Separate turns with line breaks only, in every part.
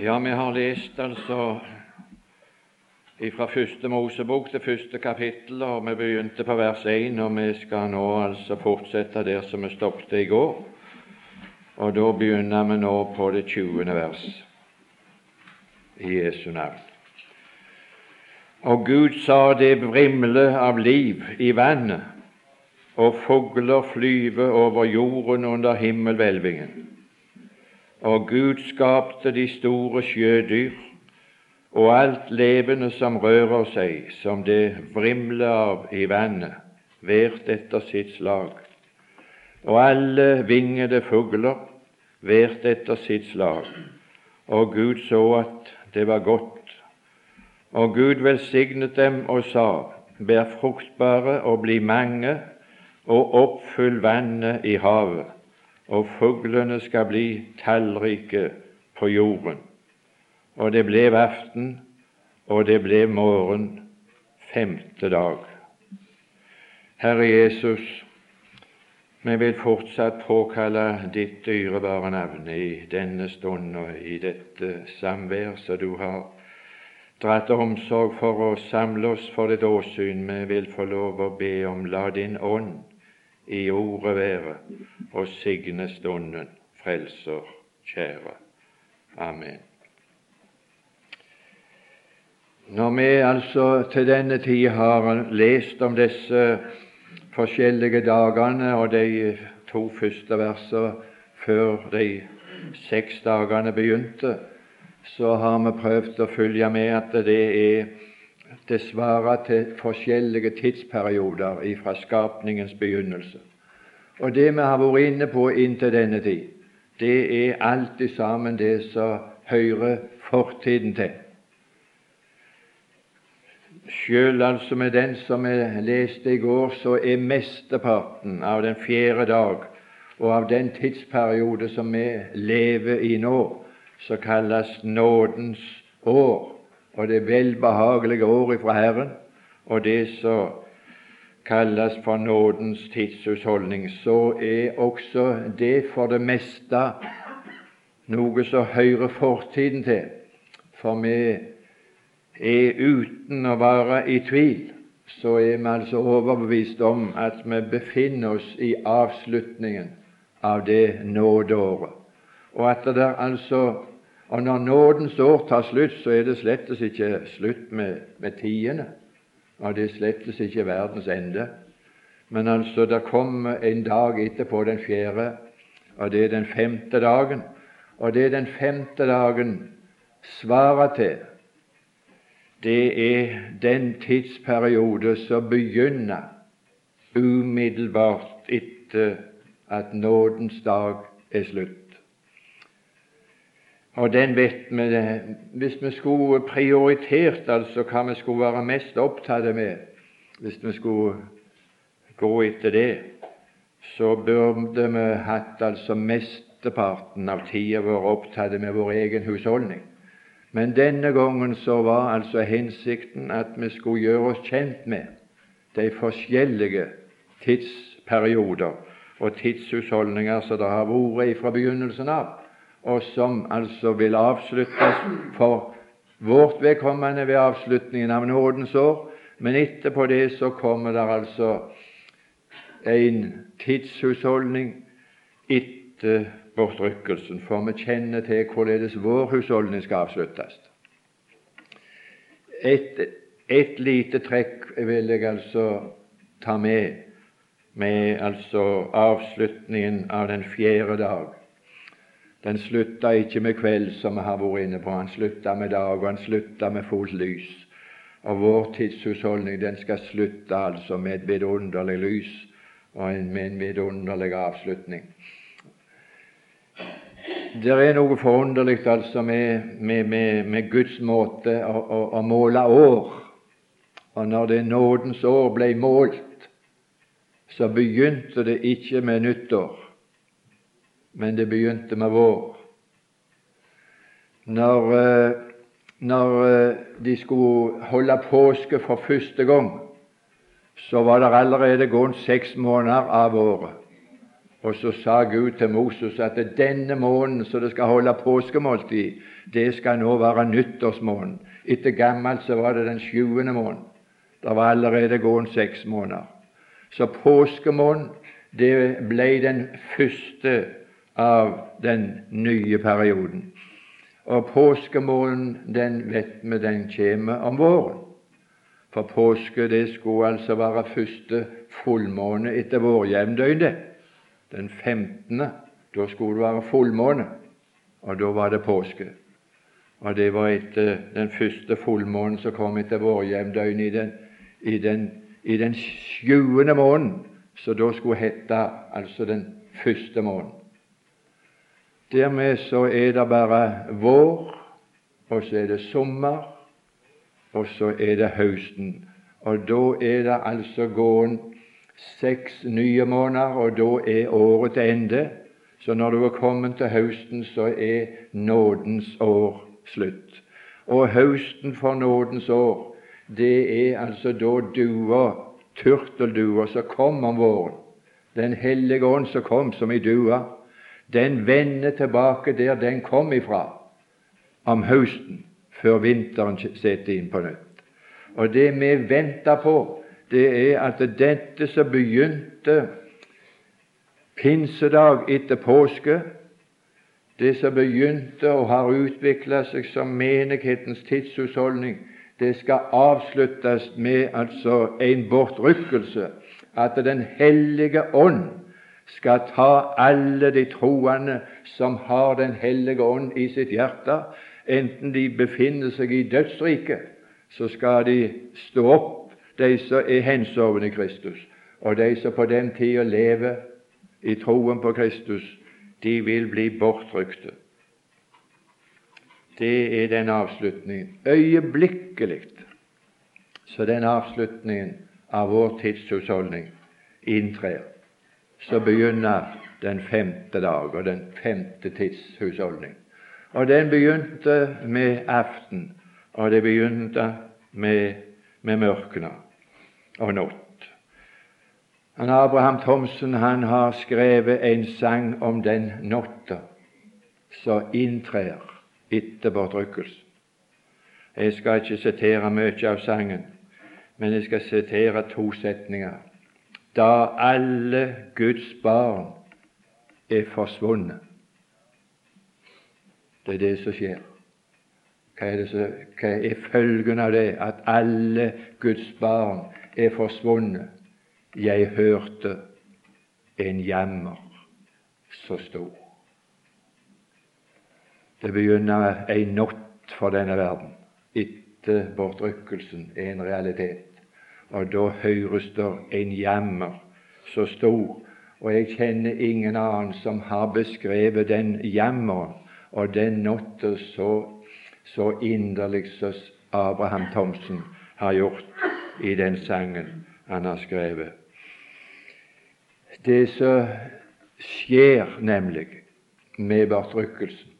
Ja, vi har lest altså fra første Mosebok til første kapittel, og vi begynte på vers 1, og vi skal nå altså fortsette der som vi stoppet i går. Og da begynner vi nå på det 20. vers i Jesu navn. Og Gud sa det vrimle av liv i vannet, og fugler flyve over jorden under himmelhvelvingen. Og Gud skapte de store sjødyr og alt levende som rører seg, som det vrimler av i vannet, hvert etter sitt slag, og alle vingede fugler, hvert etter sitt slag. Og Gud så at det var godt. Og Gud velsignet dem og sa, Vær fruktbare og bli mange, og oppfyll vannet i havet og fuglene skal bli tallrike på jorden. Og det ble aften, og det ble morgen, femte dag. Herre Jesus, vi vil fortsatt påkalle ditt dyrebare navn i denne stund og i dette samvær som du har dratt omsorg for å samle oss for ditt åsyn. Vi vil få lov å be om la din ånd i ordet være, og signe stunden, Frelser kjære. Amen. Når vi altså til denne tid har lest om disse forskjellige dagene og de to første versene før de seks dagene begynte, så har vi prøvd å følge med at det er det svarer til forskjellige tidsperioder fra skapningens begynnelse. Og det vi har vært inne på inntil denne tid, det er alt sammen det som hører fortiden til. Sjøl altså med den som jeg leste i går, så er mesteparten av den fjerde dag og av den tidsperiode som vi lever i nå, som kalles nådens år og det velbehagelige året fra Herren, og det som kalles for nådens tidshusholdning, så er også det for det meste noe som hører fortiden til. For vi er uten å være i tvil, så er vi altså overbevist om at vi befinner oss i avslutningen av det nådeåret, og at det altså og når nådens år tar slutt, så er det slettes ikke slutt med, med tiende, og det slettes ikke verdens ende. Men altså, det kommer en dag etterpå, den fjerde, og det er den femte dagen. Og det den femte dagen svarer til, det er den tidsperiode som begynner umiddelbart etter at nådens dag er slutt. Og den vet vi Hvis vi skulle prioritert altså hva vi skulle være mest opptatt med, hvis vi skulle gå etter det, så burde vi hatt altså mesteparten av tida vår opptatt med vår egen husholdning. Men denne gangen så var altså hensikten at vi skulle gjøre oss kjent med de forskjellige tidsperioder og tidshusholdninger som det har vært fra begynnelsen av og som altså vil avsluttes for vårt vedkommende ved avslutningen av nådens år. Men etterpå det så kommer det altså en tidshusholdning etter bortrykkelsen, for vi kjenner til hvorledes vår husholdning skal avsluttes. Et, et lite trekk vil jeg altså ta med med altså avslutningen av den fjerde dag. Den slutta ikke med kveld, som vi har vært inne på. Han slutta med dag, og han slutta med fullt lys. Og vår tidshusholdning den skal slutte altså med et vidunderlig lys og med en vidunderlig avslutning. Det er noe forunderlig altså med, med, med, med Guds måte å, å, å, måle år. Og når det nådens år ble målt, så begynte det ikke med nyttår men det begynte med vår. Når, eh, når eh, de skulle holde påske for første gang, så var det allerede gått seks måneder av året. Og så sa Gud til Moses at denne måneden som det skal holde påskemåltid, det skal nå være nyttårsmåneden. Etter gammelt så var det den sjuende måneden. Det var allerede gått seks måneder. Så påskemåneden det ble den første av den nye perioden. Og påskemålen, den vet vi den kommer om våren. For påske det skulle altså være første fullmåne etter vårjevndøgnet. Den 15. Da skulle det være fullmåne, og da var det påske. Og det var etter den første fullmånen som kom etter vårjevndøgnet i den, i den, i den sjuende måneden, så da skulle hete altså den første måneden. Dermed så er det bare vår, og så er det sommer, og så er det høsten. Og da er det altså gåen seks nye måneder, og da er året til ende. Så når du er kommet til høsten, så er nådens år slutt. Og høsten for nådens år, det er altså da dua, turtelduer, som kom om våren. Den hellige ånd som kom som i dua, den vender tilbake der den kom ifra om høsten, før vinteren setter inn på nytt. Og det vi venter på, det er at dette som begynte pinsedag etter påske, det som begynte og har utvikla seg som menighetens tidshusholdning, det skal avsluttes med altså en bortrykkelse. At Den hellige ånd skal ta alle de troende som har Den hellige ånd i sitt hjerte, enten de befinner seg i dødsriket, så skal de stå opp, de som er hensovne Kristus. Og de som på den tida lever i troen på Kristus, de vil bli bortrykte. Det er den avslutningen. Øyeblikkelig så den avslutningen av vår tidshusholdning inntrer så begynner den femte dag og den femte tidshusholdning. Og den begynte med aften, og det begynte med, med mørkene og natt. Abraham Thomsen han har skrevet en sang om den natta som inntrer etter bortrykkelsen. Jeg skal ikke sitere mye av sangen, men jeg skal sitere to setninger da alle Guds barn er forsvunnet. Det er det som skjer. Hva er, som, hva er følgen av det? At alle Guds barn er forsvunnet. Jeg hørte en jammer så stor. Det begynner ei natt for denne verden. Etter bortrykkelsen er en realitet og da høres det en jammer så stor. Og jeg kjenner ingen annen som har beskrevet den jammeren og den natta så, så inderlig som Abraham Thomsen har gjort i den sangen han har skrevet. Det som skjer nemlig med bortrykkelsen,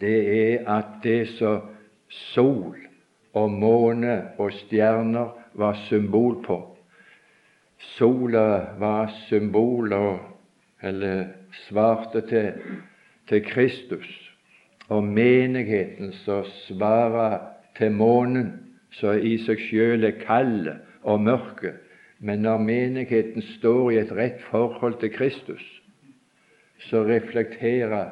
det er at det som sol og måne og stjerner var symbol på. Sola var symbol eller svarte til, til Kristus, og menigheten som svarer til månen, som i seg sjøl er kald og mørke. Men når menigheten står i et rett forhold til Kristus, så reflekterer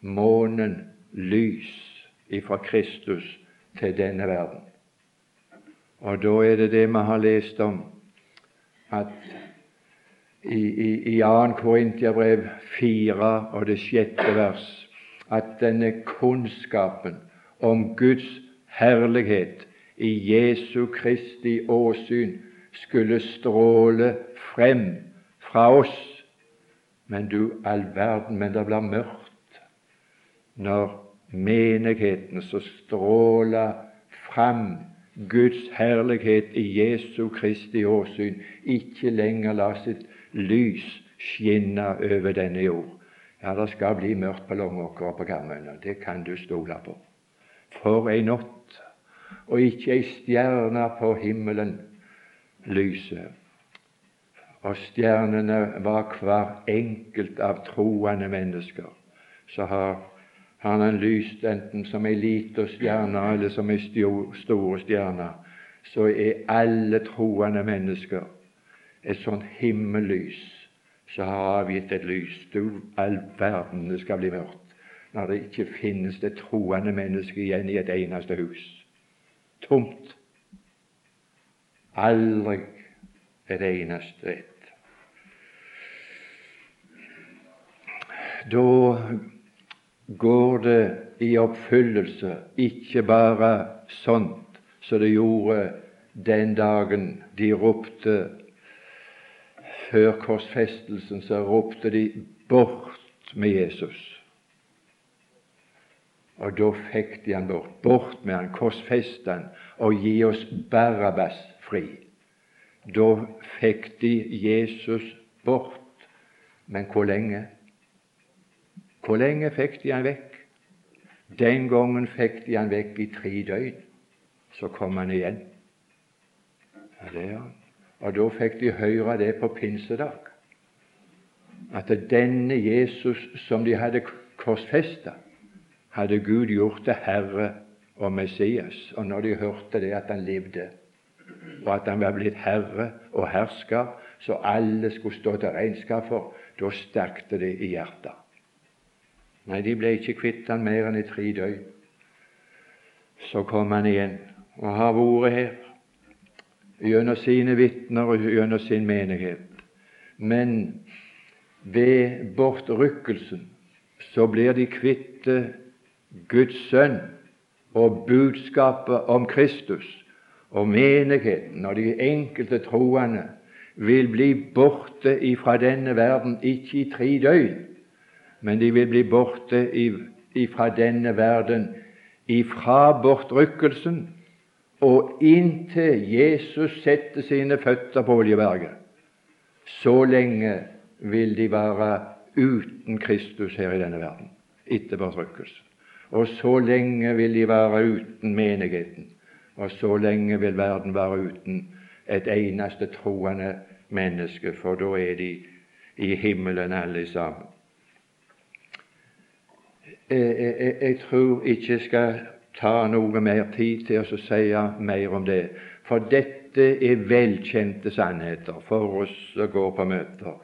månen lys ifra Kristus til denne verden. Og da er det det vi har lest om, at i, i, i 2. Korintiabrev 4 og det sjette vers, at denne kunnskapen om Guds herlighet i Jesu Kristi åsyn skulle stråle frem fra oss. Men du all verden, men det blir mørkt når menigheten som stråler fram Guds herlighet i Jesu Kristi åsyn ikke lenger la sitt lys skinne over denne jord. Ja, det skal bli mørkt på Longåker og på Karmøy. Det kan du stole på. For ei natt! Og ikke ei stjerne på himmelen lyser. og stjernene var hver enkelt av troende mennesker, så har har han lyst enten som ei lita stjerne eller som ei store stjerne, så er alle troende mennesker et sånt himmellys som har avgitt et lys. Du, all verden, skal bli mørkt når det ikke finnes det troende menneske igjen i et eneste hus. Tomt. Aldri et eneste et. Da går det i oppfyllelse ikke bare sånt som det gjorde den dagen de ropte før korsfestelsen, så ropte de 'bort med Jesus'. Og da fikk de han bort. Bort med han, korsfest han, og gi oss Barabbas fri. Da fikk de Jesus bort. Men hvor lenge? Hvor lenge fikk de han vekk? Den gangen fikk de han vekk i tre døgn. Så kom han igjen. Ja, det er han. Og da fikk de høre det på pinsedag, at denne Jesus som de hadde korsfesta, hadde Gud gjort det Herre og Messias. Og når de hørte det, at han levde, og at han var blitt herre og hersker, så alle skulle stå til regnskap for, da sterkte det i hjertet. Nei, de ble ikke kvitt han mer enn i tre døgn. Så kom han igjen og har vært her gjennom sine vitner og gjennom sin menighet. Men ved bortrykkelsen så blir de kvitt Guds sønn og budskapet om Kristus og menigheten og de enkelte troende vil bli borte ifra denne verden, ikke i tre døgn, men de vil bli borte ifra denne verden ifra bortrykkelsen og inntil Jesus setter sine føtter på Oljeberget. Så lenge vil de være uten Kristus her i denne verden etter bortrykkelsen. Og så lenge vil de være uten menigheten, og så lenge vil verden være uten et eneste troende menneske, for da er de i himmelen alle sammen. Jeg, jeg, tror ikke jeg skal ta noe mer tid til å si mer om det, for dette er velkjente sannheter for oss som går på møter.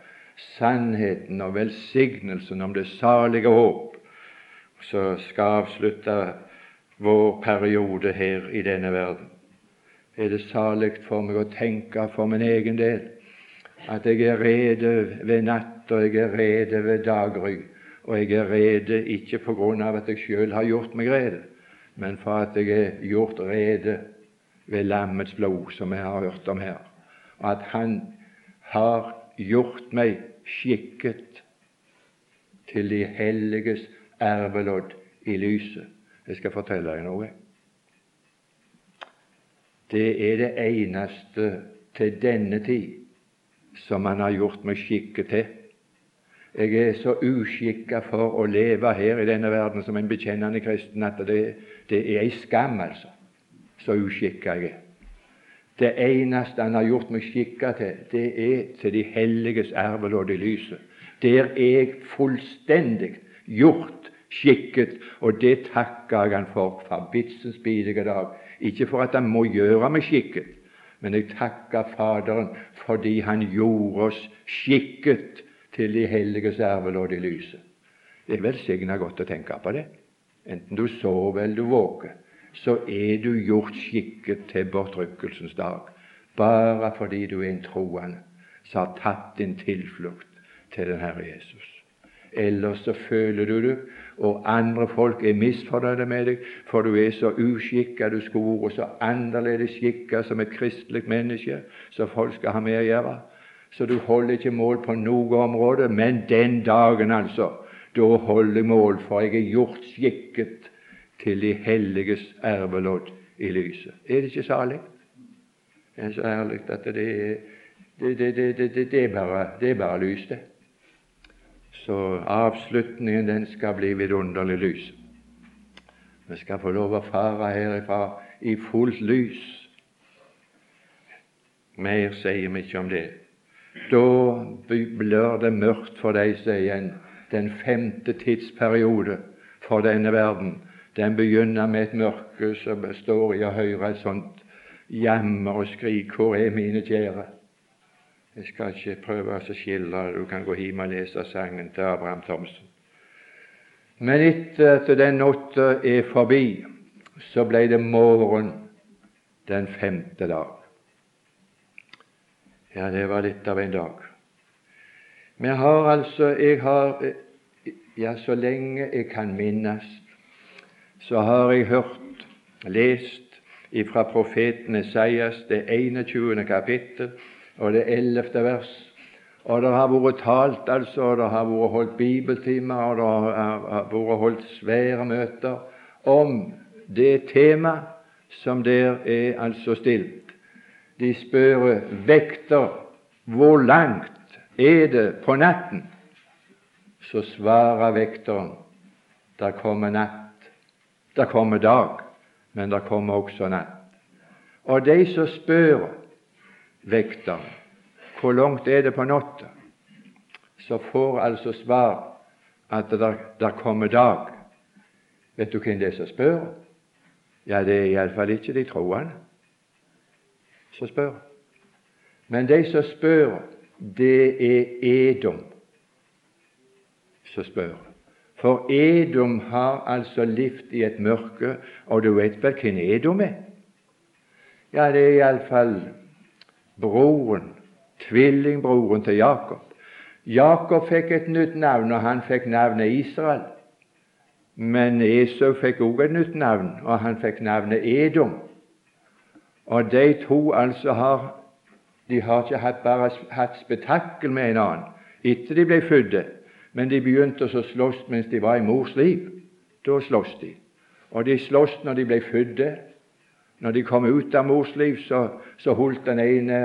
Sannheten og velsignelsen om det salige håp som skal avslutte vår periode her i denne verden, er det salig for meg å tenke for min egen del? At jeg er rede ved natt, og jeg er rede ved daggry, og jeg er rede ikke på grunn av at jeg sjøl har gjort meg rede, men for at jeg er gjort rede ved lammets blod, som jeg har hørt om her, og at Han har gjort meg skikket til de helliges ervelodd i lyset. Jeg skal fortelle deg noe. Det er det eneste til denne tid som han har gjort meg skikket til. Jeg er så uskikka for å leve her i denne verden som en bekjennende kristen at det, det er ei skam, altså. Så uskikka jeg er. Det eneste han har gjort meg skikka til, det er til de helliges arvelodd i lyset. Der er jeg fullstendig gjort skikket, og det takker jeg han for fra vitsens bidige dag. Ikke for at han må gjøre meg skikket, men jeg takker Faderen fordi han gjorde oss skikket til de helliges arvelodd i lyset. Det er velsigna godt å tenke på det. Enten du sover eller du våker, så er du gjort skikket til bortrykkelsens dag, bare fordi du er en troende som har tatt din tilflukt til den Herre Jesus. Ellers så føler du det og andre folk er misfornøyde med deg, for du er så uskikka, du skulle vært så annerledes skikka som et kristelig menneske, så folk skal ha med å gjøre. Så du holder ikke mål på noe område, men den dagen, altså, da holder jeg mål, for jeg er gjort skikket til de helliges arvelodd i lyset. Er det ikke salig? Det er så ærlig at det er, det, det, det, bare, det er bare lys, det. Så avslutningen den skal bli vidunderlig lys. Vi skal få lov å fare herifra i fullt lys. Mer sier vi ikke om det. Da blir det mørkt for deg, sier igjen. Den femte tidsperiode for denne verden, den begynner med et mørke som består i å høre et sånt jammer og skrik 'Hvor er mine kjære?' Jeg skal ikke prøve å skildre det, du kan gå hjem og lese sangen til Abraham Thomsen. Men etter at den natta er forbi, så ble det morgen den femte dag. Ja, det var litt av en dag. Vi har altså Jeg har Ja, så lenge jeg kan minnes, så har jeg hørt, lest ifra profeten Esaias, det 21. kapittel og det 11. vers. Og det har vært talt, altså, og det har vært holdt bibeltimer, og det har vært holdt svære møter om det tema som der er altså stilt. De spør vekter hvor langt er det på natten? Så svarer vekteren der kommer natt, der kommer dag, men der kommer også natt. Og de som spør vekteren hvor langt er det på natta, så får altså svar at der, der kommer dag. Vet du hvem det er som spør? Ja, det er iallfall ikke de troende som spør. Men de som spør, det er Edom som spør. For Edom har altså levd i et mørke, og du vet vel hvem Edom er? Ja, det er iallfall broren, tvillingbroren til Jakob. Jakob fikk et nytt navn, og han fikk navnet Israel. Men Esau fikk også et nytt navn, og han fikk navnet Edom. Og de to altså har de har ikke hatt bare hatt spetakkel med en annen etter de ble fødte, men de begynte å slåss mens de var i mors liv. Da sloss de. Og de sloss når de ble fødte. Når de kom ut av mors liv, så, så holdt den ene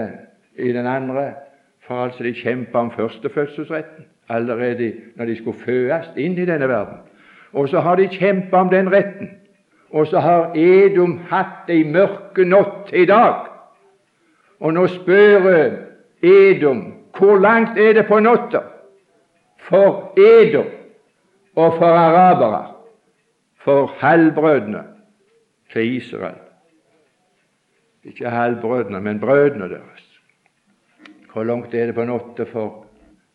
i den andre. For altså de kjempa om førstefødselsretten allerede når de skulle fødes inn i denne verden. Og så har de kjempa om den retten. Og så har Edom hatt ei mørke natt i dag. Og nå spør Edom hvor langt er det på natta for Edom og for arabere, for halvbrødrene til Israel. Ikke halvbrødrene, men brødrene deres. Hvor langt er det på natta for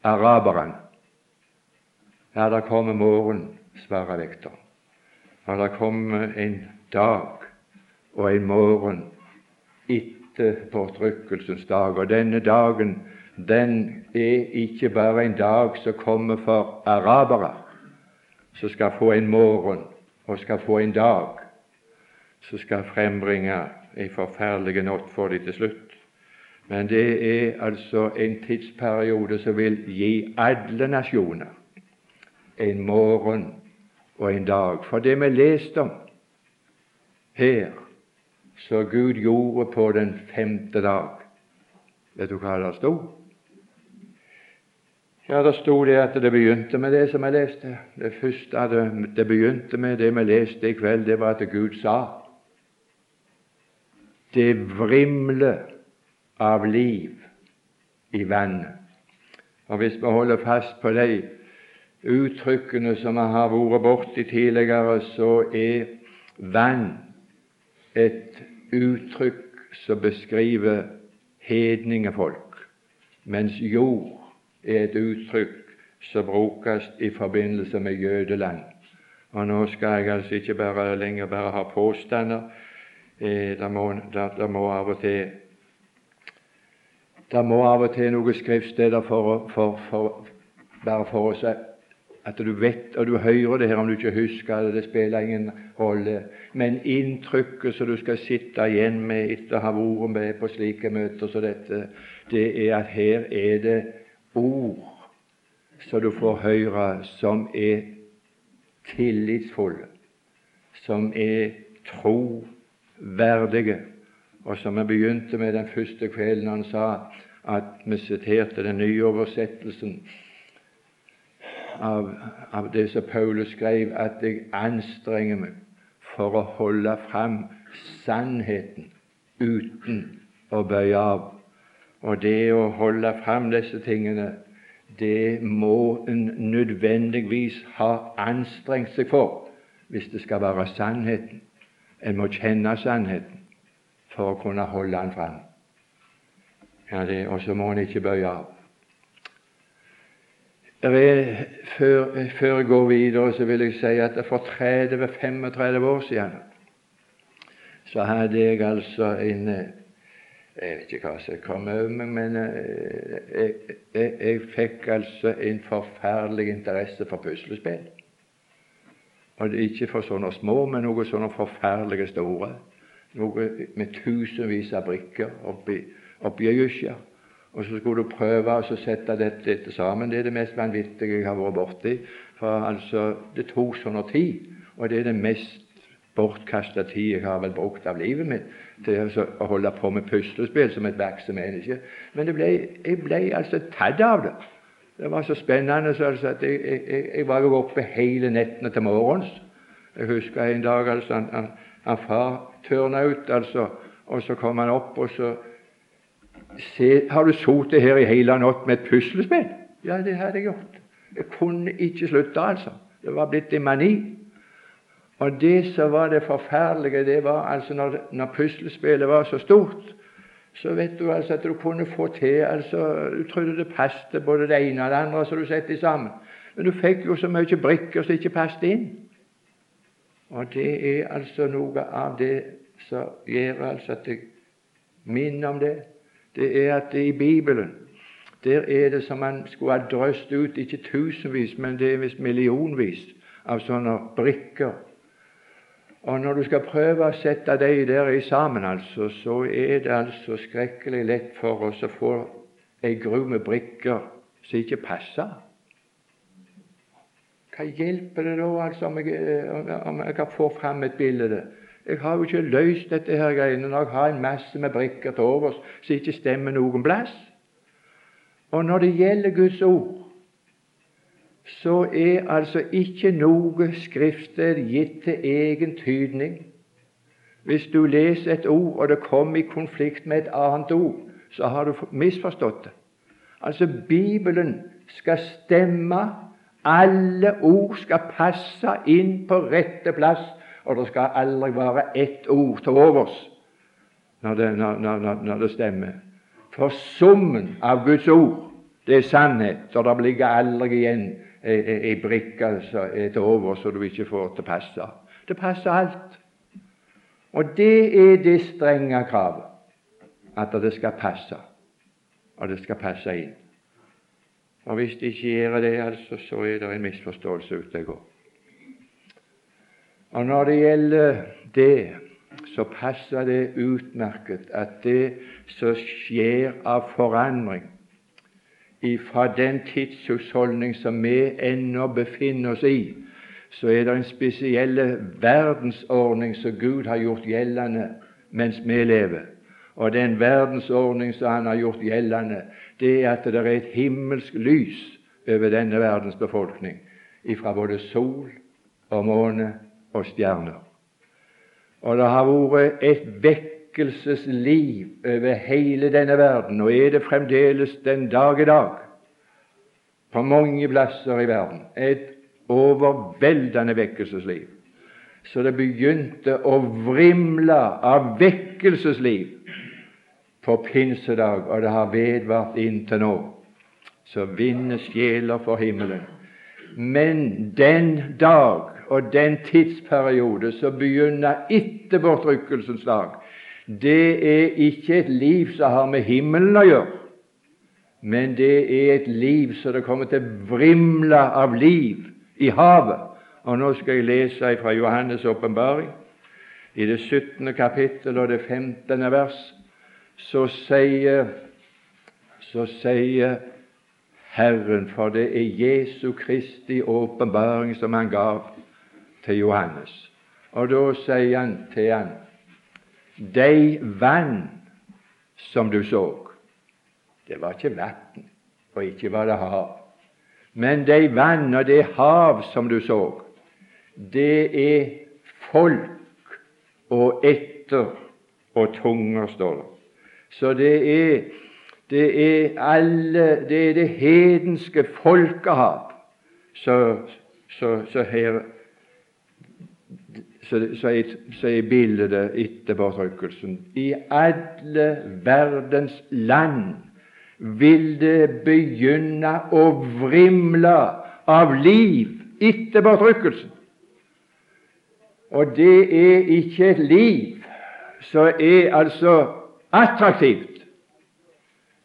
araberne? Ja, der kommer morgen, svarer vekteren. Og det kommer en dag og en morgen etter fortrykkelsens dag. Og denne dagen den er ikke bare en dag som kommer for arabere, som skal få en morgen og skal få en dag som skal frembringe en forferdelig natt for dem til slutt. Men det er altså en tidsperiode som vil gi alle nasjoner en morgen og en dag. For det vi leste om her, så Gud gjorde på den femte dag Vet du hva det sto? Ja, Det sto det at det begynte med det som jeg leste. Det første det, det begynte med, det vi leste i kveld, det var at Gud sa Det vrimler av liv i vannet. Og Hvis vi holder fast på de uttrykkene som jeg har vært borti tidligere, så er vann et uttrykk som beskriver hedningefolk, mens jord er et uttrykk som brukes i forbindelse med jødeland. Og Nå skal jeg altså ikke bare lenger bare ha påstander. Eh, det, må, det, det må av og til det må av og til noen skriftsteder for, for, for, bare for oss at du vet og du hører det her om du ikke husker det, det spiller ingen rolle. Men inntrykket som du skal sitte igjen med etter å ha vært med på slike møter som dette, det er at her er det ord som du får høre, som er tillitsfulle, som er troverdige, og som vi begynte med den første kvelden han sa at vi siterte den nye oversettelsen av, av det som Paulus skrev, at jeg anstrenger meg for å holde fram sannheten uten å bøye av. Og det å holde fram disse tingene, det må en nødvendigvis ha anstrengt seg for hvis det skal være sannheten. En må kjenne sannheten for å kunne holde den fram. Ja, og så må en ikke bøye av. Er, før, før, jeg går videre, så vil jeg si at for 30-35 år siden så hadde jeg altså en Jeg vet ikke hva som kom over meg, men eh, jeg, jeg, jeg, fikk altså en forferdelig interesse for puslespill. Og Ikke for sånne små, men noe sånne forferdelige store. Noe med tusenvis av brikker oppi, oppi øyet. Og så skulle du prøve å sette dette, dette, sammen. Det er det mest vanvittige jeg har vært borti. For altså, Det tok sånn tid, og det er det mest bortkasta tid jeg har vel brukt av livet mitt til å holde på med puslespill som et verksted menneske. Men ble, jeg ble altså tatt av det. Det var så spennende så altså, at jeg, jeg, jeg, var jo oppe hele nettene til morgens. Jeg husker en dag altså, han, han, han far tørna ut, altså, og så kom han opp, og så Se, har du sittet her i hele natt med et puslespill? Ja, det hadde jeg gjort. Jeg kunne ikke slutte, altså. Det var blitt en mani. Og det som var det forferdelige, det var altså når, når puslespillet var så stort, så vet du altså at du kunne få til altså, Du trodde det passet både det ene og det andre som du satte sammen. Men du fikk jo så mye brikker som ikke passet inn. Og det er altså noe av det som gjør altså at jeg minner om det det er at i Bibelen der er det som man skulle ha drøst ut, ikke tusenvis, men det er visst millionvis av sånne brikker. Og når du skal prøve å sette de der i sammen, altså, så er det altså skrekkelig lett for oss å få ei gru med brikker som ikke passer. Hva hjelper det da altså, om jeg, om jeg får fram et bilde? Jeg har jo ikke løst dette her greiene når jeg har en masse med brikker til overs som ikke stemmer noen plass. Og når det gjelder Guds ord, så er altså ikke noe skriftsted gitt til egen tydning. Hvis du leser et ord, og det kommer i konflikt med et annet ord, så har du misforstått det. Altså, Bibelen skal stemme. Alle ord skal passe inn på rette plass og det skal aldri være ett ord til overs når det, når, når, når det stemmer. For summen av Guds ord, det er sannhet, og det ligger aldri igjen ei brikke er til overs som du ikke får til passe. Det passer alt. Og det er det strenge kravet, at det skal passe, og det skal passe inn. Og Hvis det ikke gjør det, altså, så er det en misforståelse ute og går. Og når det gjelder det, så passer det utmerket at det som skjer av forandring fra den tidshusholdning som vi ennå befinner oss i, så er det en spesiell verdensordning som Gud har gjort gjeldende mens vi lever. Og den verdensordning som Han har gjort gjeldende, det er at det er et himmelsk lys over denne verdens befolkning, ifra både sol og måne og stjerner. Og det har vært et vekkelsesliv over hele denne verden, og er det fremdeles den dag i dag på mange plasser i verden. Et overveldende vekkelsesliv. Så det begynte å vrimle av vekkelsesliv på pinsedag, og det har vedvart inntil nå. Så vinner sjeler for himmelen. Men den dag og den tidsperiode som begynner etter bortrykkelsens dag, det er ikke et liv som har med himmelen å gjøre, men det er et liv som det kommer til å vrimle av liv i havet. Og Nå skal jeg lese fra Johannes' åpenbaring, i det 17. kapittel og det 15. vers. Så sier, så sier Herren, for det er Jesu Kristi åpenbaring som han gav til Johannes. Og da sier han til han De vann som du så, det var ikke vann, og ikke var det hav. Men de vann og det hav som du så, det er folk og etter og tunger, står det. Så det er Det er alle, det er det hedenske folkehav. som her så, er, bildet etter påtrykkelsen. I alle verdens land vil det begynne å vrimle av liv etter påtrykkelsen. Og det er ikke et liv som er altså attraktivt,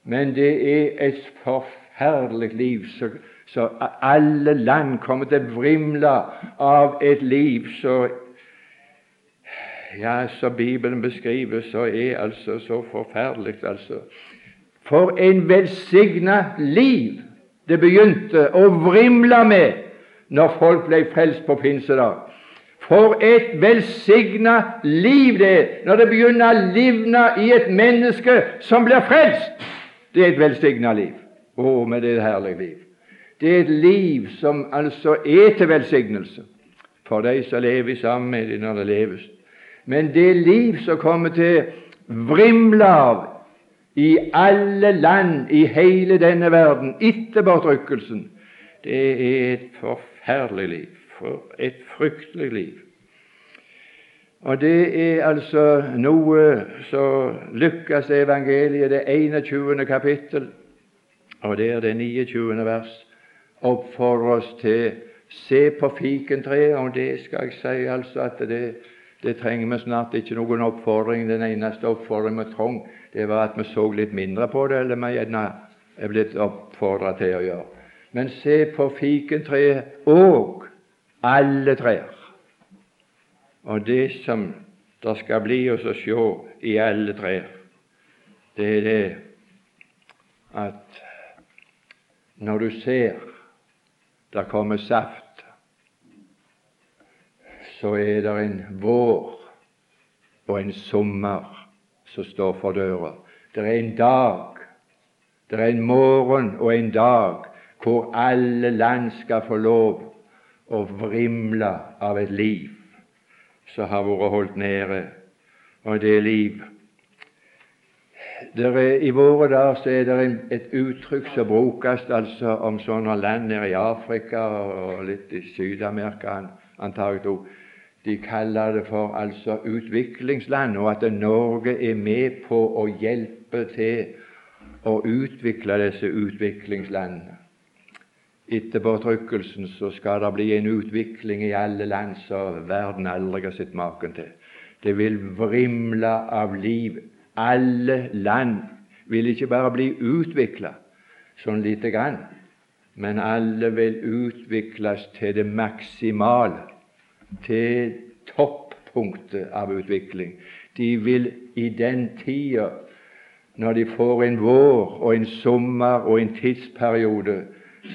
men det er et forferdelig liv så alle land kommer til å vrimle av et liv så ja, som Bibelen beskriver, så er altså så forferdelig, altså. For en velsigna liv det begynte å vrimle med når folk ble frelst på pinsedag. For et velsigna liv det er når det begynner å livne i et menneske som blir frelst. Det er et velsigna liv. Å, men det er et herlig liv. Det er et liv som altså er til velsignelse for de som lever sammen med dem når det leves. Men det liv som kommer til vrimle i alle land i hele denne verden etter bortrykkelsen, det er et forferdelig liv. For et fryktelig liv. Og det er altså noe som lykkes evangeliet, det 21. kapittel, og det er det 29. vers, oppfordrer oss til se på fikentreet, og det skal jeg si altså at det det trenger vi snart ikke noen oppfordring. Den eneste oppfordringen vi trong, det var at vi så litt mindre på det, eller vi gjerne er blitt oppfordra til å gjøre. Men se på fikentreet og alle trær. Og det som det skal bli oss å se i alle trær, det er det at når du ser det kommer saft så er det en vår og en sommer som står for døra. Det er en dag, det er en morgen og en dag hvor alle land skal få lov å vrimle av et liv som har vært holdt nede, og det liv er, I våre dager så er det et uttrykk som brukes altså om sånne land nede i Afrika og litt i Syd-Amerika antagelig de kaller det for altså utviklingsland, og at Norge er med på å hjelpe til å utvikle disse utviklingslandene. Etter påtrykkelsen så skal det bli en utvikling i alle land som verden aldri har sett maken til. Det vil vrimle av liv. Alle land vil ikke bare bli utvikla sånn lite grann, men alle vil utvikles til det maksimale til toppunktet av utvikling. De vil i den tida, når de får en vår og en sommer og en tidsperiode,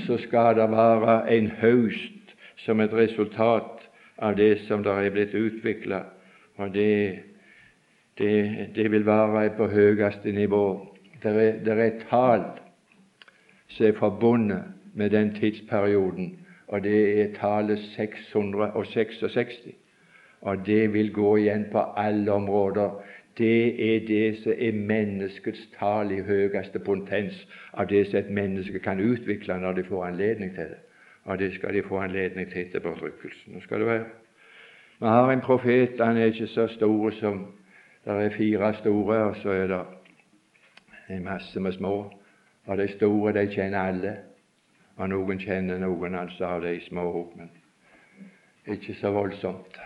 så skal det være en høst som et resultat av det som der er blitt utvikla. Og det, det, det, vil være på høyeste nivå. Det er, er et tall som er forbundet med den tidsperioden og det er tallet 666. Og det vil gå igjen på alle områder. Det er det som er menneskets tall i høyeste potens av det som et menneske kan utvikle når de får anledning til det. Og det skal de få anledning til etter påtrykkelsen. Nå skal det være. Vi har en profet, han er ikke så stor som Det er fire store, og så er det en masse med små. Og de store, de kjenner alle. Og noen kjenner noen altså av de små, men ikke så voldsomt.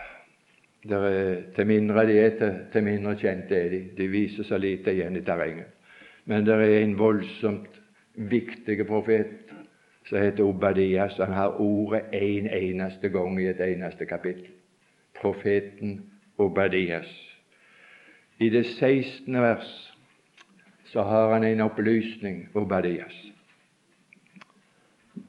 Er, til mindre de er, til, til mindre kjente er de. De viser så lite igjen i terrenget. Men det er en voldsomt viktig profet som heter Obadias. Han har ordet en eneste gang i et eneste kapittel. Profeten Obadias. I det 16. vers så har han en opplysning, Obadias.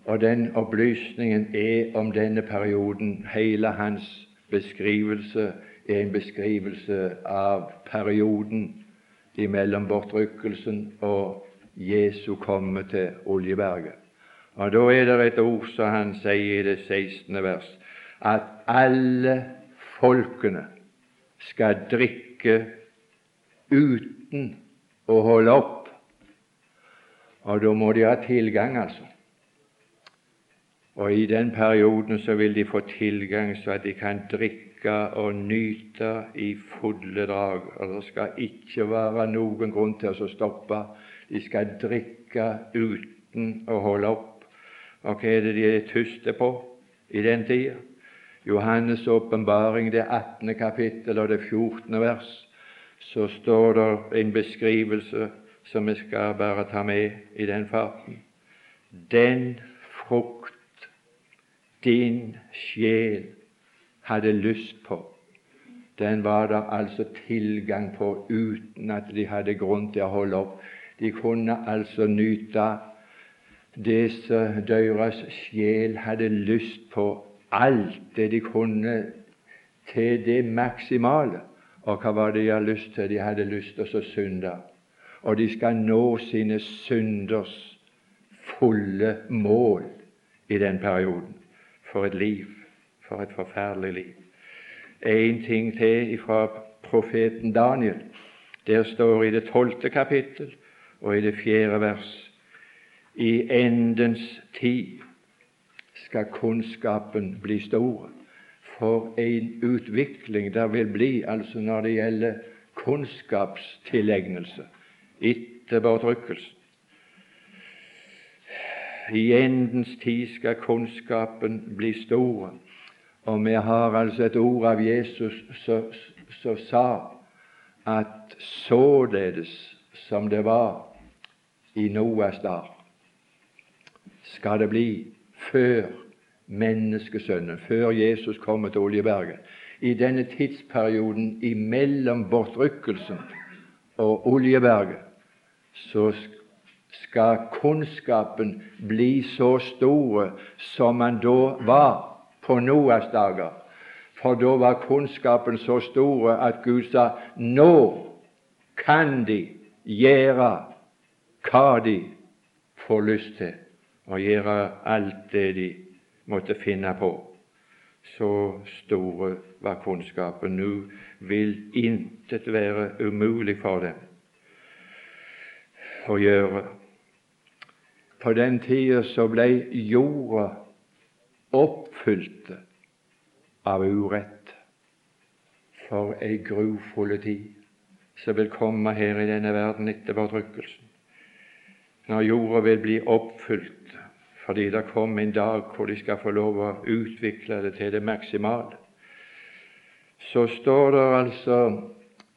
Og den opplysningen er om denne perioden. Hele hans beskrivelse er en beskrivelse av perioden imellom bortrykkelsen og Jesu komme til Oljeberget. Og Da er det et ord som han sier i det 16. vers, at alle folkene skal drikke uten å holde opp. Og da må de ha tilgang, altså. Og i den perioden så vil de få tilgang så at de kan drikke og nyte i fulle drag. Og det skal ikke være noen grunn til å stoppe. De skal drikke uten å holde opp. Og hva er det de er tyste på i den tida? Johannes' åpenbaring, det 18. kapittel og det 14. vers, så står det en beskrivelse som vi skal bare ta med i den farten. Den frukt din sjel hadde lyst på, den var der altså tilgang på uten at de hadde grunn til å holde opp. De kunne altså nyte det som deres sjel hadde lyst på, alt det de kunne til det maksimale. Og hva var det de hadde lyst til? De hadde lyst til å synde. Og de skal nå sine synders fulle mål i den perioden. For et liv! For et forferdelig liv. En ting til fra profeten Daniel. Der står i det tolvte kapittel og i det fjerde vers I endens tid skal kunnskapen bli stor. For en utvikling der vil bli altså når det gjelder kunnskapstilegnelse etter bortrykkelsen. I endens tid skal kunnskapen bli stor. Og vi har altså et ord av Jesus som sa at således som det var i Noas dag, skal det bli før menneskesønnen, før Jesus kommer til Oljeberget. I denne tidsperioden imellom bortrykkelsen og Oljeberget så skal kunnskapen bli så stor som han da var på Noas dager. For da var kunnskapen så stor at Gud sa nå kan de gjøre hva de får lyst til, og gjøre alt det de måtte finne på. Så store var kunnskapen. Nå vil intet være umulig for dem å gjøre. På den tida så ble jorda oppfylt av urett. For ei grufull tid som vil komme her i denne verden etter fortrykkelsen. Når jorda vil bli oppfylt fordi det kommer en dag hvor de skal få lov å utvikle det til det maksimale. Så står det altså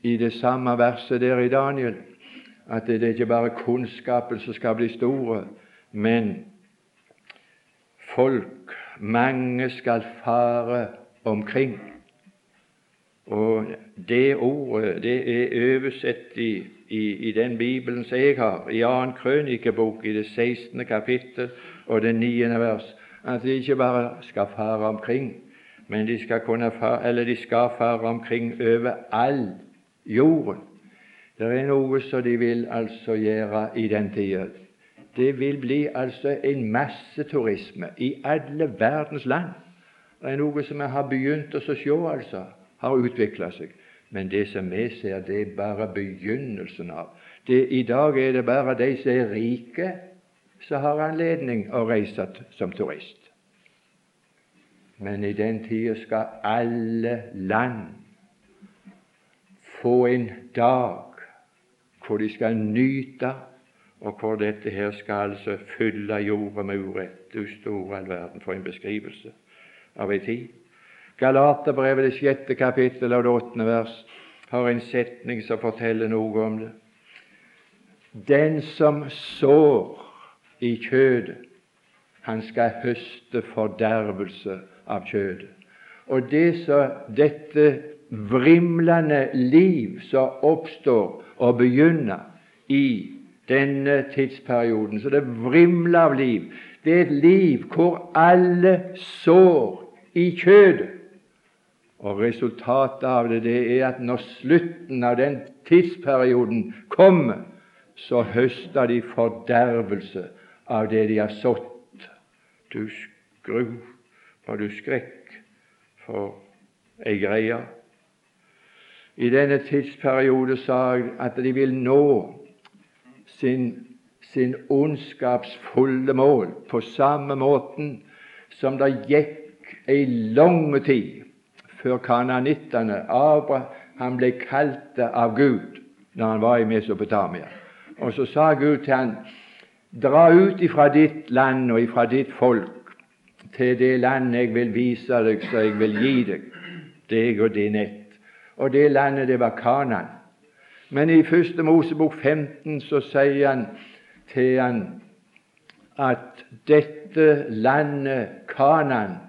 i det samme verset der i Daniel at det er ikke bare kunnskapen som skal bli store, men folk, mange, skal fare omkring. Og det ordet det er oversett i, i, i den Bibelen som jeg har, i 2. Krønikebok, i det 16. kapittel og det 9. vers, at de ikke bare skal fare omkring, men de skal, kunne fare, eller de skal fare omkring over all jorden. Det er noe som de vil altså gjøre i den tida. Det vil bli altså en masseturisme i alle verdens land. Det er noe som vi har begynt å se, altså, har utvikla seg. Men det som vi ser, det er bare begynnelsen av. Det, I dag er det bare de som er rike, som har anledning å reise som turist. Men i den tida skal alle land få en dag hvor de skal nyte og hvor dette her skal altså fylle jorda med urett. Du store all verden, for en beskrivelse av ei tid. Galaterbrevet, det sjette kapittel og det åttende vers, har en setning som forteller noe om det. Den som sår i kjødet, han skal høste fordervelse av kjødet. Og det så, dette vrimlende liv som oppstår og begynner i denne tidsperioden. Så det vrimler av liv. Det er et liv hvor alle sår i kjødet. Og resultatet av det, det er at når slutten av den tidsperioden kommer, så høster de fordervelse av det de har sådd. Du skru for du skrekk for ei greie. I denne tidsperiode sa jeg at de vil nå sin sin ondskapsfulle mål på samme måten som det gikk ei lang tid før kananittene Abraham ble kalt av Gud når han var i Mesopotamia. Og så sa Gud til han, dra ut ifra ditt land og ifra ditt folk til det land jeg vil vise deg, så jeg vil gi deg, deg og din ett. Og det landet, det var Kanan. Men i første Mosebok 15 så sier han til han at dette landet, Kanan,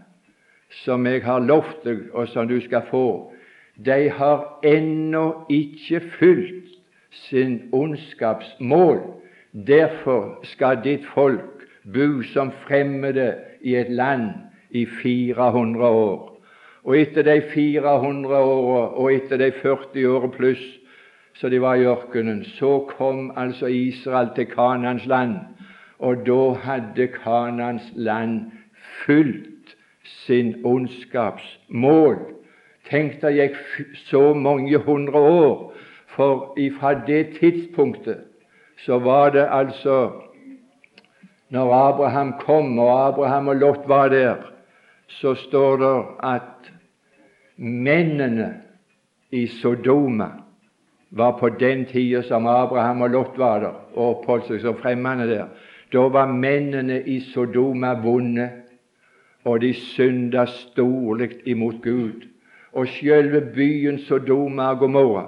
som jeg har lovt deg, og som du skal få, de har ennå ikke fylt sin ondskapsmål. Derfor skal ditt folk bo som fremmede i et land i 400 år. Og etter de 400 åra og etter de 40 åra pluss så de var i ørkenen, så kom altså Israel til Kanans land, og da hadde Kanans land fylt sin ondskapsmål. Tenk det gikk så mange hundre år, for ifra det tidspunktet så var det altså Når Abraham kom, og Abraham og Lot var der, så står det at mennene i Sodoma var på den tida som Abraham og Lot var der og oppholdt seg som fremmede der. Da var mennene i Sodoma vonde, og de synda storlig imot Gud. Og sjølve byen Sodoma og Gomorra,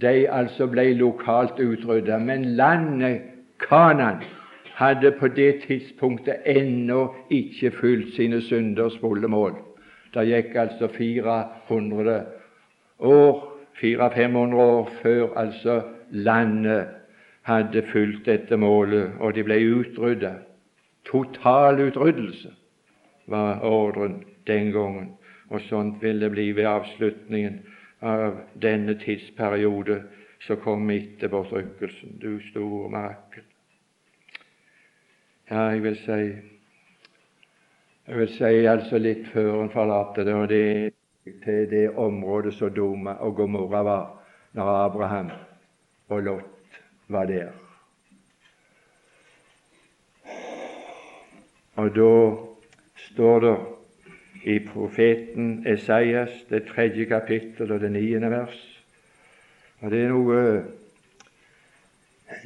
de altså ble lokalt utrydda. Men landet Kanan hadde på det tidspunktet ennå ikke fylt sine synders fulle mål. Det gikk altså 400 år 400-500 år før altså landet hadde fulgt dette målet, og de ble utrydda. Total utryddelse var ordren den gangen, og sånt vil det bli ved avslutningen av denne tidsperiode som kom etter bortrykkelsen. Du store mirakel. Ja, jeg vil si jeg vil si altså litt før en forlater det, og det til det området Sodoma og Gomorra var når Abraham og Lot var der. Og da står det i profeten Esaias, det tredje kapittel og det niende vers. Og det er noe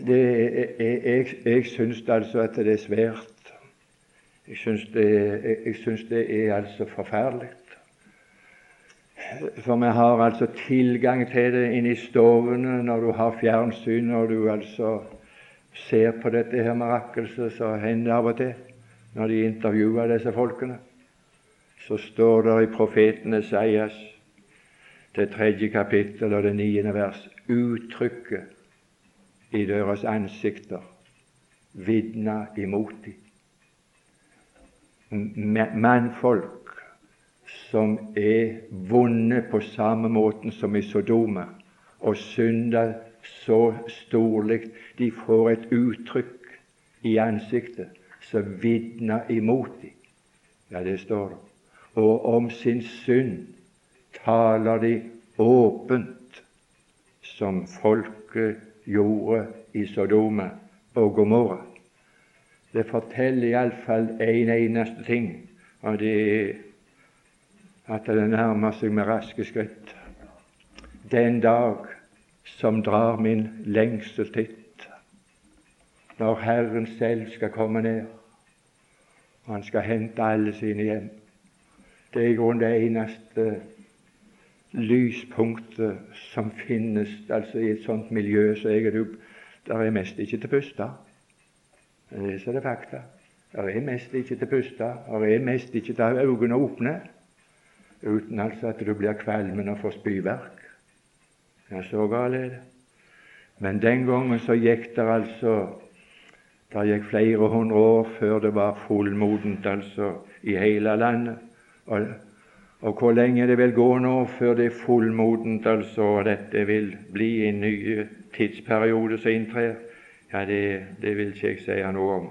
det er, jeg, jeg, syns altså at det er svært. Jeg syns det, det er altså forferdelig. For vi har altså tilgang til det inne i stovene når du har fjernsyn, og du altså ser på dette her mirakelset som hender av og til når de intervjuer disse folkene. Så står det i profeten Esaias, det tredje kapittel og det niende vers, uttrykket i deres ansikter vitner imot dem. Mannfolk som er vonde på samme måten som i Sodoma, og synder så storlig de får et uttrykk i ansiktet som vitner imot dem. Ja, det står det. Og om sin synd taler de åpent, som folket gjorde i Sodoma og Gomorra. Det forteller iallfall en eneste ting, og det er at det nærmer seg med raske skritt. Den dag som drar min lengsel titt, når Herren selv skal komme ned, og Han skal hente alle sine hjem. Det er i grunnen det eneste lyspunktet som finnes altså i et sånt miljø som jeg er. Der er mest ikke til å puste. Det er det fakta. Der er mest ikke til å puste. Der er mest ikke til øynene åpne uten altså at du blir kvalmen og får spyverk. Ja, så galt er det. Men den gangen så gikk det altså Det gikk flere hundre år før det var fullmodent altså i hele landet. Og, og hvor lenge det vil gå nå før det er fullmodent, altså, og dette vil bli en ny tidsperiode som inntrer, ja, det, det vil ikke jeg si noe om.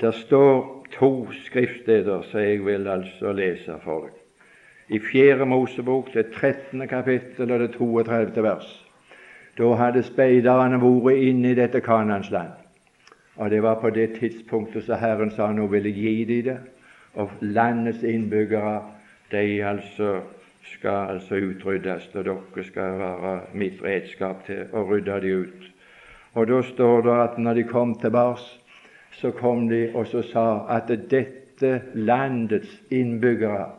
Det står to skriftsteder som jeg vil altså lese for deg. I Fjerde Mosebok, det 13. kapittel og det 32. vers,
Da hadde speiderne vært inne i dette Kanansland. Og det var på det tidspunktet så Herren sa han ville gi dem det. Og landets innbyggere, de altså skal altså utryddes, og dere skal være mitt redskap til å rydde dem ut. Og da står det at når de kom tilbake, så kom de og så sa at dette landets innbyggere,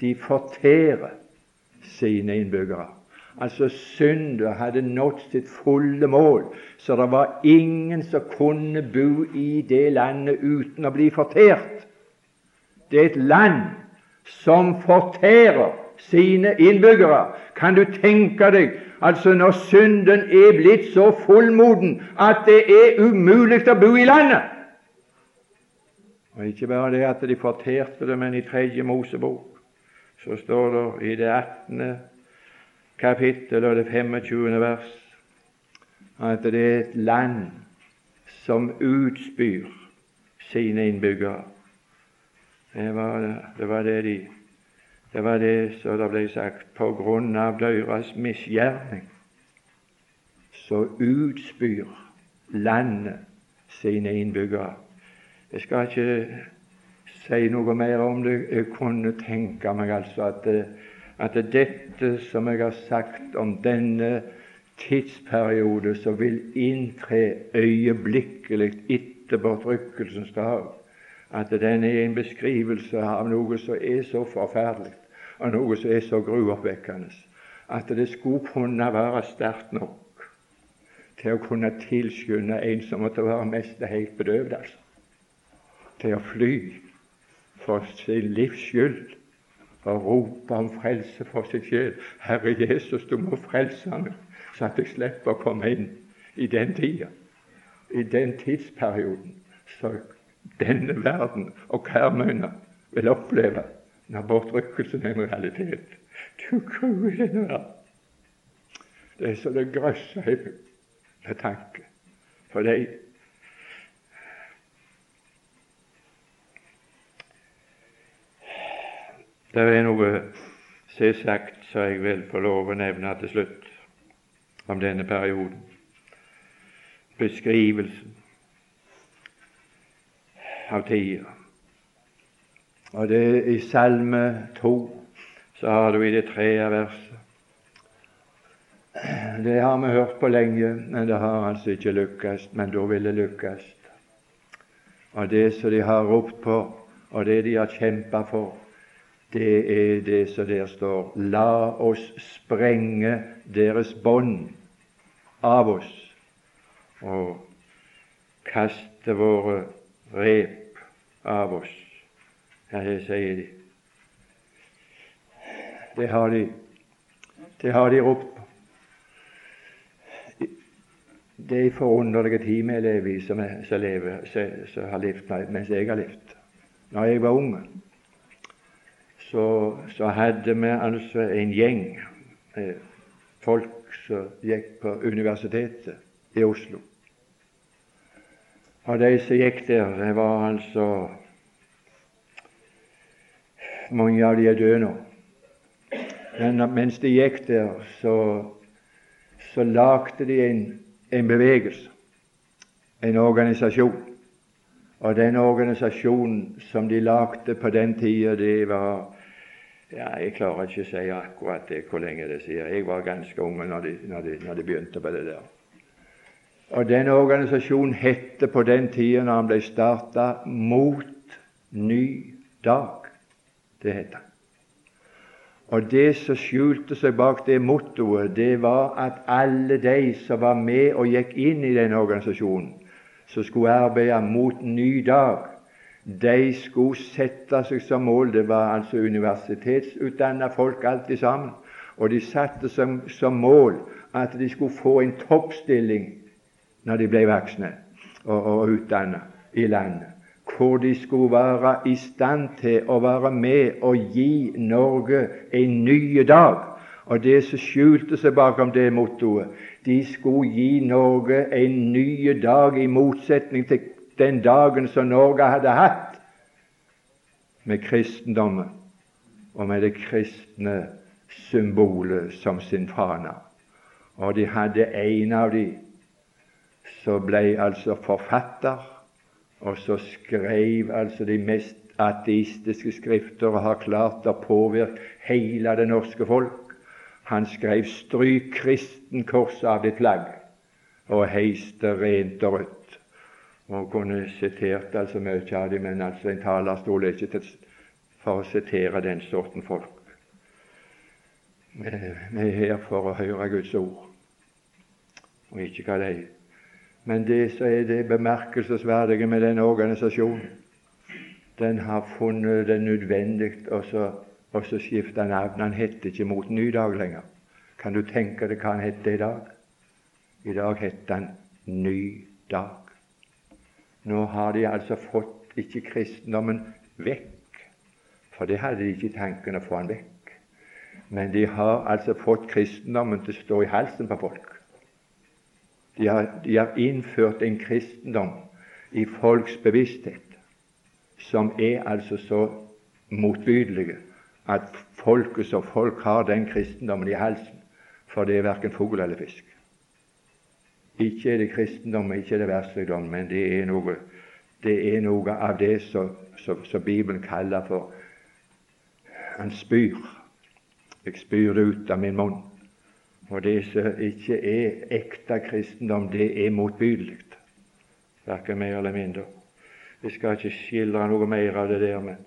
de fortærer sine innbyggere. Altså synder hadde nådd sitt fulle mål, så det var ingen som kunne bo i det landet uten å bli fortært. Det er et land som fortærer sine innbyggere. Kan du tenke deg altså når synden er blitt så fullmoden at det er umulig å bo i landet? Og Ikke bare det at de forterte det, men i tredje Mosebok så står det i det 18 kapittel og det 25. vers at det er et land som utspyr sine innbyggere. Det var det, var det de Det var det som det ble sagt på grunn av deres misgjerning. Så utspyr landet sine innbyggere. Jeg skal ikke si noe mer om det. Jeg kunne tenke meg altså at at dette som jeg har sagt om denne tidsperiode som vil inntre øyeblikkelig etter bortrykkelsens dag, at den er en beskrivelse av noe som er så forferdelig, og noe som er så gruoppvekkende, at det skulle kunne være sterkt nok til å kunne tilskynde en som måtte være mest helt bedøvd, altså, til å fly for sin livs skyld og rope om frelse for sin sjel. Herre Jesus, du må frelse meg, så at jeg slipper å komme inn i den tida, i den tidsperioden så denne verden og Karmøyna vil oppleve når bortrykkelsen er en realitet. Du grue denne verden. Det er så det grøsser med tanke. For de Det er noe som er sagt som jeg vil få lov å nevne til slutt om denne perioden. Beskrivelsen av tida. Og det er i Salme 2 så har du i det tredje verset Det har vi hørt på lenge, men det har altså ikke lykkes. Men da vil det lykkes. Og det som de har ropt på, og det de har kjempa for, det er det som der står La oss sprenge deres bånd av oss og kaste våre rep av oss. Ja, det sier de. Det har de, det har de ropt. Det er en forunderlig tid vi lever i, som, som har levd mens jeg har levd. Når jeg var ung, så, så hadde vi altså en gjeng eh, folk som gikk på Universitetet i Oslo. Og de som gikk der, det var altså Mange av de er døde nå. Men mens de gikk der, så, så lagde de en, en bevegelse, en organisasjon. Og den organisasjonen som de lagde på den tida, det var ja, Jeg klarer ikke å si akkurat det, hvor lenge det sier. Jeg var ganske ung når de, når, når de, begynte på det der. Og Den organisasjonen hette på den tida når han ble starta, Mot ny dag. Det het han. Og Det som skjulte seg bak det mottoet, det var at alle de som var med og gikk inn i den organisasjonen, som skulle arbeide mot ny dag, de skulle sette seg som mål Det var altså universitetsutdanna folk alltid sammen. Og de satte som, som mål at de skulle få en toppstilling når de ble voksne og, og utdanna i landet. Hvor de skulle være i stand til å være med og gi Norge en ny dag. Og det som skjulte seg bakom det mottoet De skulle gi Norge en ny dag, i motsetning til den dagen som Norge hadde hatt med kristendommen og med det kristne symbolet som sin fane. Og de hadde en av de som ble altså forfatter, og så skrev altså de mest ateistiske skrifter og har klart å påvirke hele det norske folk. Han skrev 'Stryk kristenkorset av ditt flagg' og heiste rent og rødt. Og kunne sitert altså mye av dem, men altså en talerstol er ikke til for å sitere den sorten folk. Vi er her for å høre Guds ord, og ikke hva det er. Men det som er det bemerkelsesverdige med denne organisasjonen, den har funnet det nødvendig å skifte navn. Han heter ikke Mot ny dag lenger. Kan du tenke deg hva han heter i dag? I dag heter han Ny dag. Nå har de altså fått ikke kristendommen vekk, for det hadde de ikke tanken å få han vekk. Men de har altså fått kristendommen til å stå i halsen på folk. De har, de har innført en kristendom i folks bevissthet som er altså så motbydelige at folket som folk har den kristendommen i halsen, for det er verken fugl eller fisk. Ikke er det kristendom, ikke er det verdsligdom, men det er noe, det er noe av det som Bibelen kaller for Han spyr jeg spyr det ut av min munn. Og det som ikke er ekte kristendom, det er motbydelig. Verken mer eller mindre. Jeg skal ikke skildre noe mer av det der, men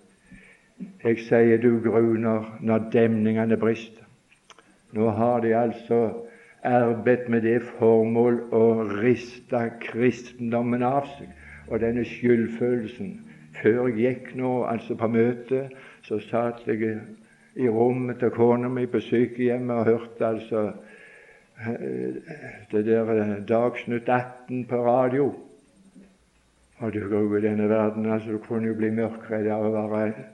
jeg sier du gruner når demningene brister. Nå har de altså arbeidet med det formål å riste kristendommen av seg og denne skyldfølelsen. Før jeg gikk nå altså på møte, så satt jeg i rommet til kona mi på sykehjemmet og hørte altså eh, det der eh, Dagsnytt 18 på radio. Og du gru i denne verden, altså du kunne jo bli mørkredd av å være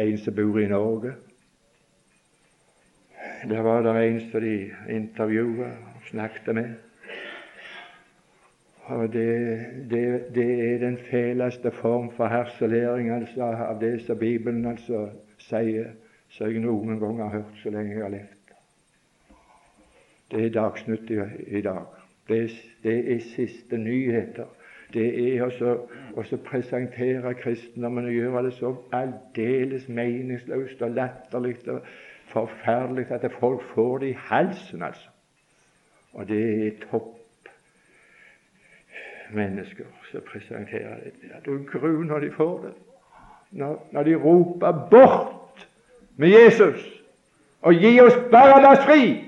en som bor i Norge. Der var det en som de intervjua og snakket med. Og det, det, det, er den fæleste form for harselering altså, av det som Bibelen altså sier som jeg noen gang har hørt så lenge jeg har levd. Det er Dagsnytt i, i dag. Det det er, siste nyheter. Det er å presentere kristendommen og gjøre det så aldeles meningsløst og latterlig forferdelig at folk får det i halsen, altså. Og det er topp mennesker som presenterer det. Du gruer når de får det. Når, når de roper 'bort' med Jesus og gi oss Barabbas fri,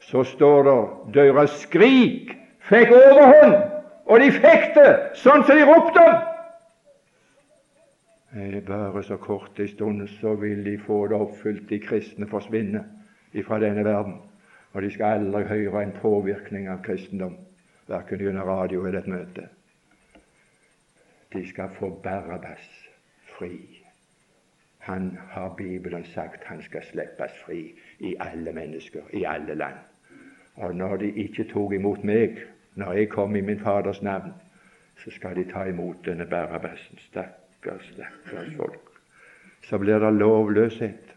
så står det deres skrik fikk overhånd, og de fikk det sånn som de ropte. Er bare så kort en stund, så vil de få det oppfylt. De kristne forsvinne fra denne verden. Og de skal aldri høre en påvirkning av kristendom, verken gjennom radio eller et møte. De skal få Barabbas fri. Han har Bibelen sagt han skal slippes fri i alle mennesker, i alle land. Og når de ikke tok imot meg, når jeg kom i min Faders navn, så skal de ta imot denne Barabassen. Stakkars, stakkars folk. Så blir det lovløshet.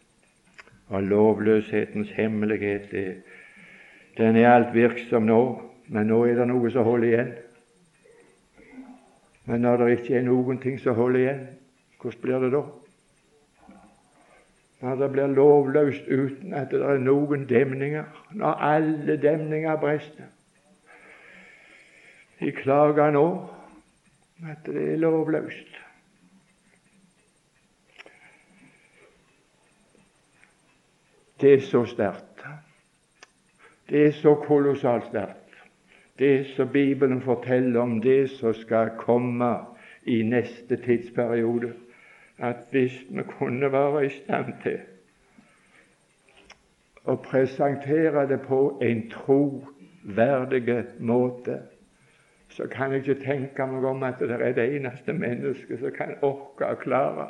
Og lovløshetens hemmelighet er, den er alt virksom nå, men nå er det noe som holder igjen. Men når det ikke er noen ting som holder igjen, hvordan blir det da? når det blir lovløst uten at det er noen demninger, når alle demninger brister. De klager nå at det er lovløst. Det er så sterkt. Det er så kolossalt sterkt. Det som Bibelen forteller om det som skal komme i neste tidsperiode at hvis vi kunne være i stand til å presentere det på en troverdig måte, så kan jeg ikke tenke meg om at det er det eneste mennesket som kan orke å klare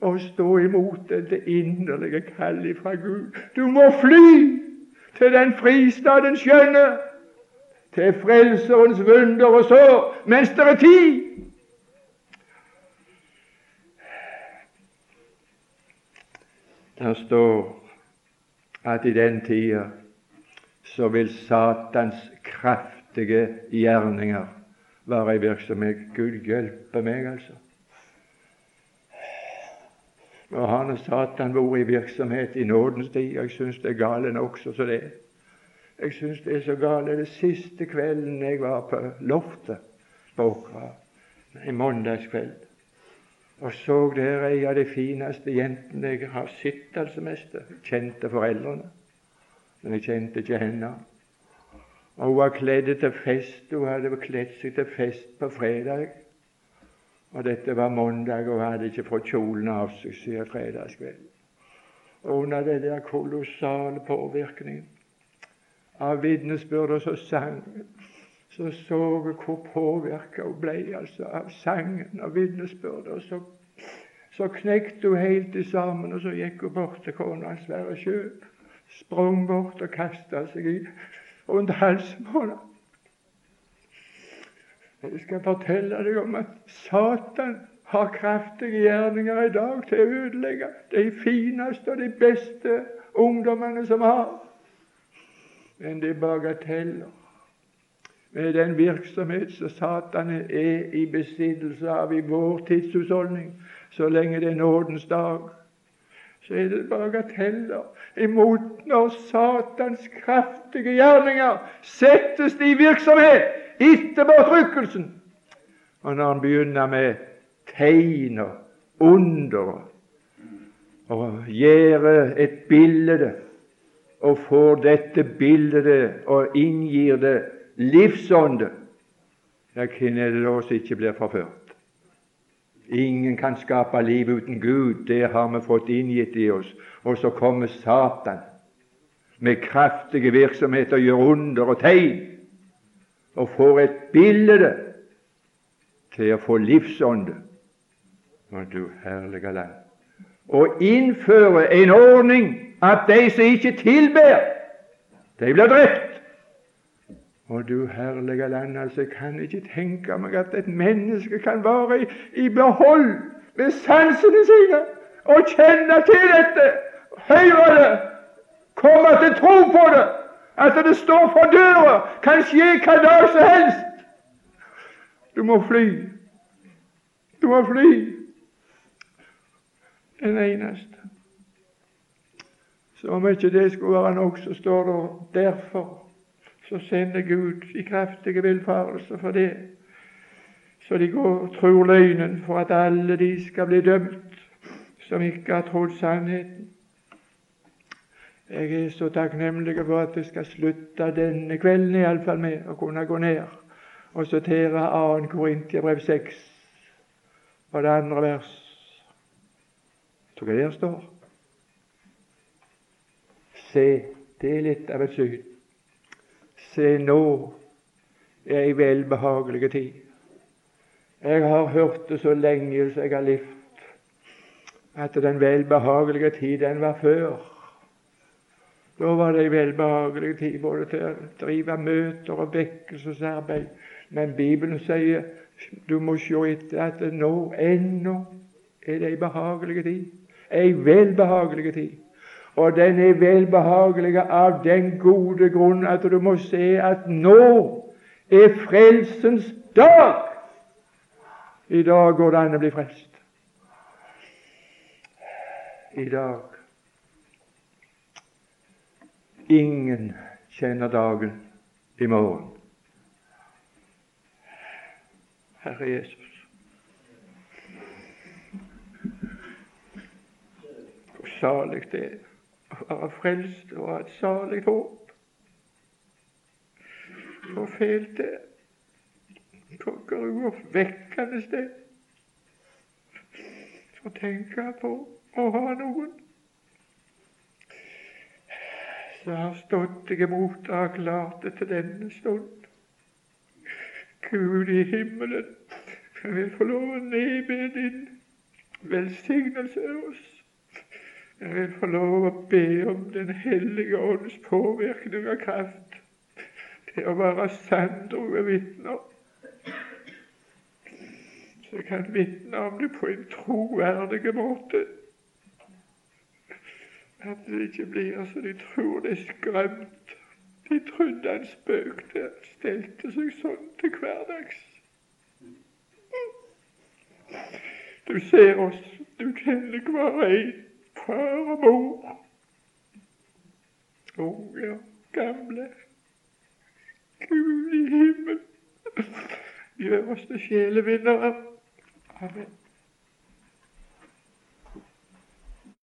å stå imot det inderlige kallet fra Gud. Du må fly til den fristad den skjønne, til Frelserens vunder og sår, mens det er tid. Der står at i den tida så vil Satans kraftige gjerninger være i virksomhet. Gud hjelpe meg, altså. Nå har nå Satan vært i virksomhet i nådens tid, og jeg syns det er gale nokså så det er. Jeg syns det er så gale. Det siste kvelden jeg var på loftet på Åkra, en mandagskveld, og så der ei av de fineste jentene jeg har sett, altså mest. Kjente foreldrene, men jeg kjente ikke henne. Og Hun var kledd til fest. Hun hadde kledd seg til fest på fredag. Og dette var mandag, og hun hadde ikke fått kjolen av seg siden fredagskvelden. Og under den der kolossale påvirkningen av vitnesbyrd og så sang så så jeg hvor påvirka hun ble altså av sangen og vitnesbyrdet. Så, så knekte hun helt i sammen, og så gikk hun bort til kona Sverre Sjø. Sprang bort og kasta seg i rundt halsen på henne. Jeg skal fortelle deg om at Satan har kraftige gjerninger i dag til å ødelegge de fineste og de beste ungdommene som har. Men det er bagateller med den virksomhet som Satan er i besittelse av i vår tidshusholdning, så lenge det er nådens dag, så er det bagateller imot når Satans kraftige gjerninger settes i virksomhet etter bortrykkelsen. Og når han begynner med tegn og under og gjør et bilde og får dette bildet og inngir det livsånde, ja, hvem er det da som ikke blir forført? Ingen kan skape liv uten Gud. Det har vi fått inngitt i oss. Og så kommer Satan med kraftige virksomheter og gjør under og tegn og får et bilde til å få livsånde. Å, du herlige land. Og innføre en ordning at de som ikke tilber, de blir drept. Å, du herlige land, altså, jeg kan ikke tenke meg at et menneske kan være i, i behold med sansene sine og kjenne til dette, høre det, komme til tro på det at det står for døra, kan skje hva dag som helst. Du må fly. Du må fly. Den eneste. Så om ikke det skulle være nok, så står det derfor så sender Gud i kraftige villfarelser for det. Så de går og tror løgnen for at alle de skal bli dømt som ikke har trodd sannheten. Jeg er så takknemlig for at jeg skal slutte denne kvelden iallfall med å kunne gå ned og sortere 2. Korintiabrev 6 på det andre vers. Så hva der står? Se, det er litt av et syn. Se, nå er ei velbehagelig tid. Jeg har hørt det så lenge som jeg har levd, at den velbehagelige tid, den var før. Da var det en velbehagelig tid både til å drive møter og vekkelsesarbeid. Men Bibelen sier du må se etter at nå ennå er det en behagelig tid. En velbehagelig tid. Og den er velbehagelig av den gode grunn at du må se at nå er frelsens dag. I dag går det an å bli frelst. I dag Ingen kjenner dagen i morgen. Herre Jesus. Hvor salig det er å være frelst og ha et salig håp. Hvor fælt det er. Hvor gruoppvekkende det er å tenke på å ha noen som har stått deg imot og klart det til denne stund. Gud i himmelen, jeg vil få lov å nedbe din velsignelse over oss. Jeg vil få lov å be om Den hellige ånds påvirkning og kraft til å være sanndrue vitner. Så jeg kan vitne om det på en troverdig måte. At det ikke blir så de tror det er skremt
De trodde han spøkte, stelte seg sånn til hverdags. Du ser oss, du kjenner hver en, far og mor. Unge og gamle. Gud i himmelen, gjør oss til sjelevinnere. Amen.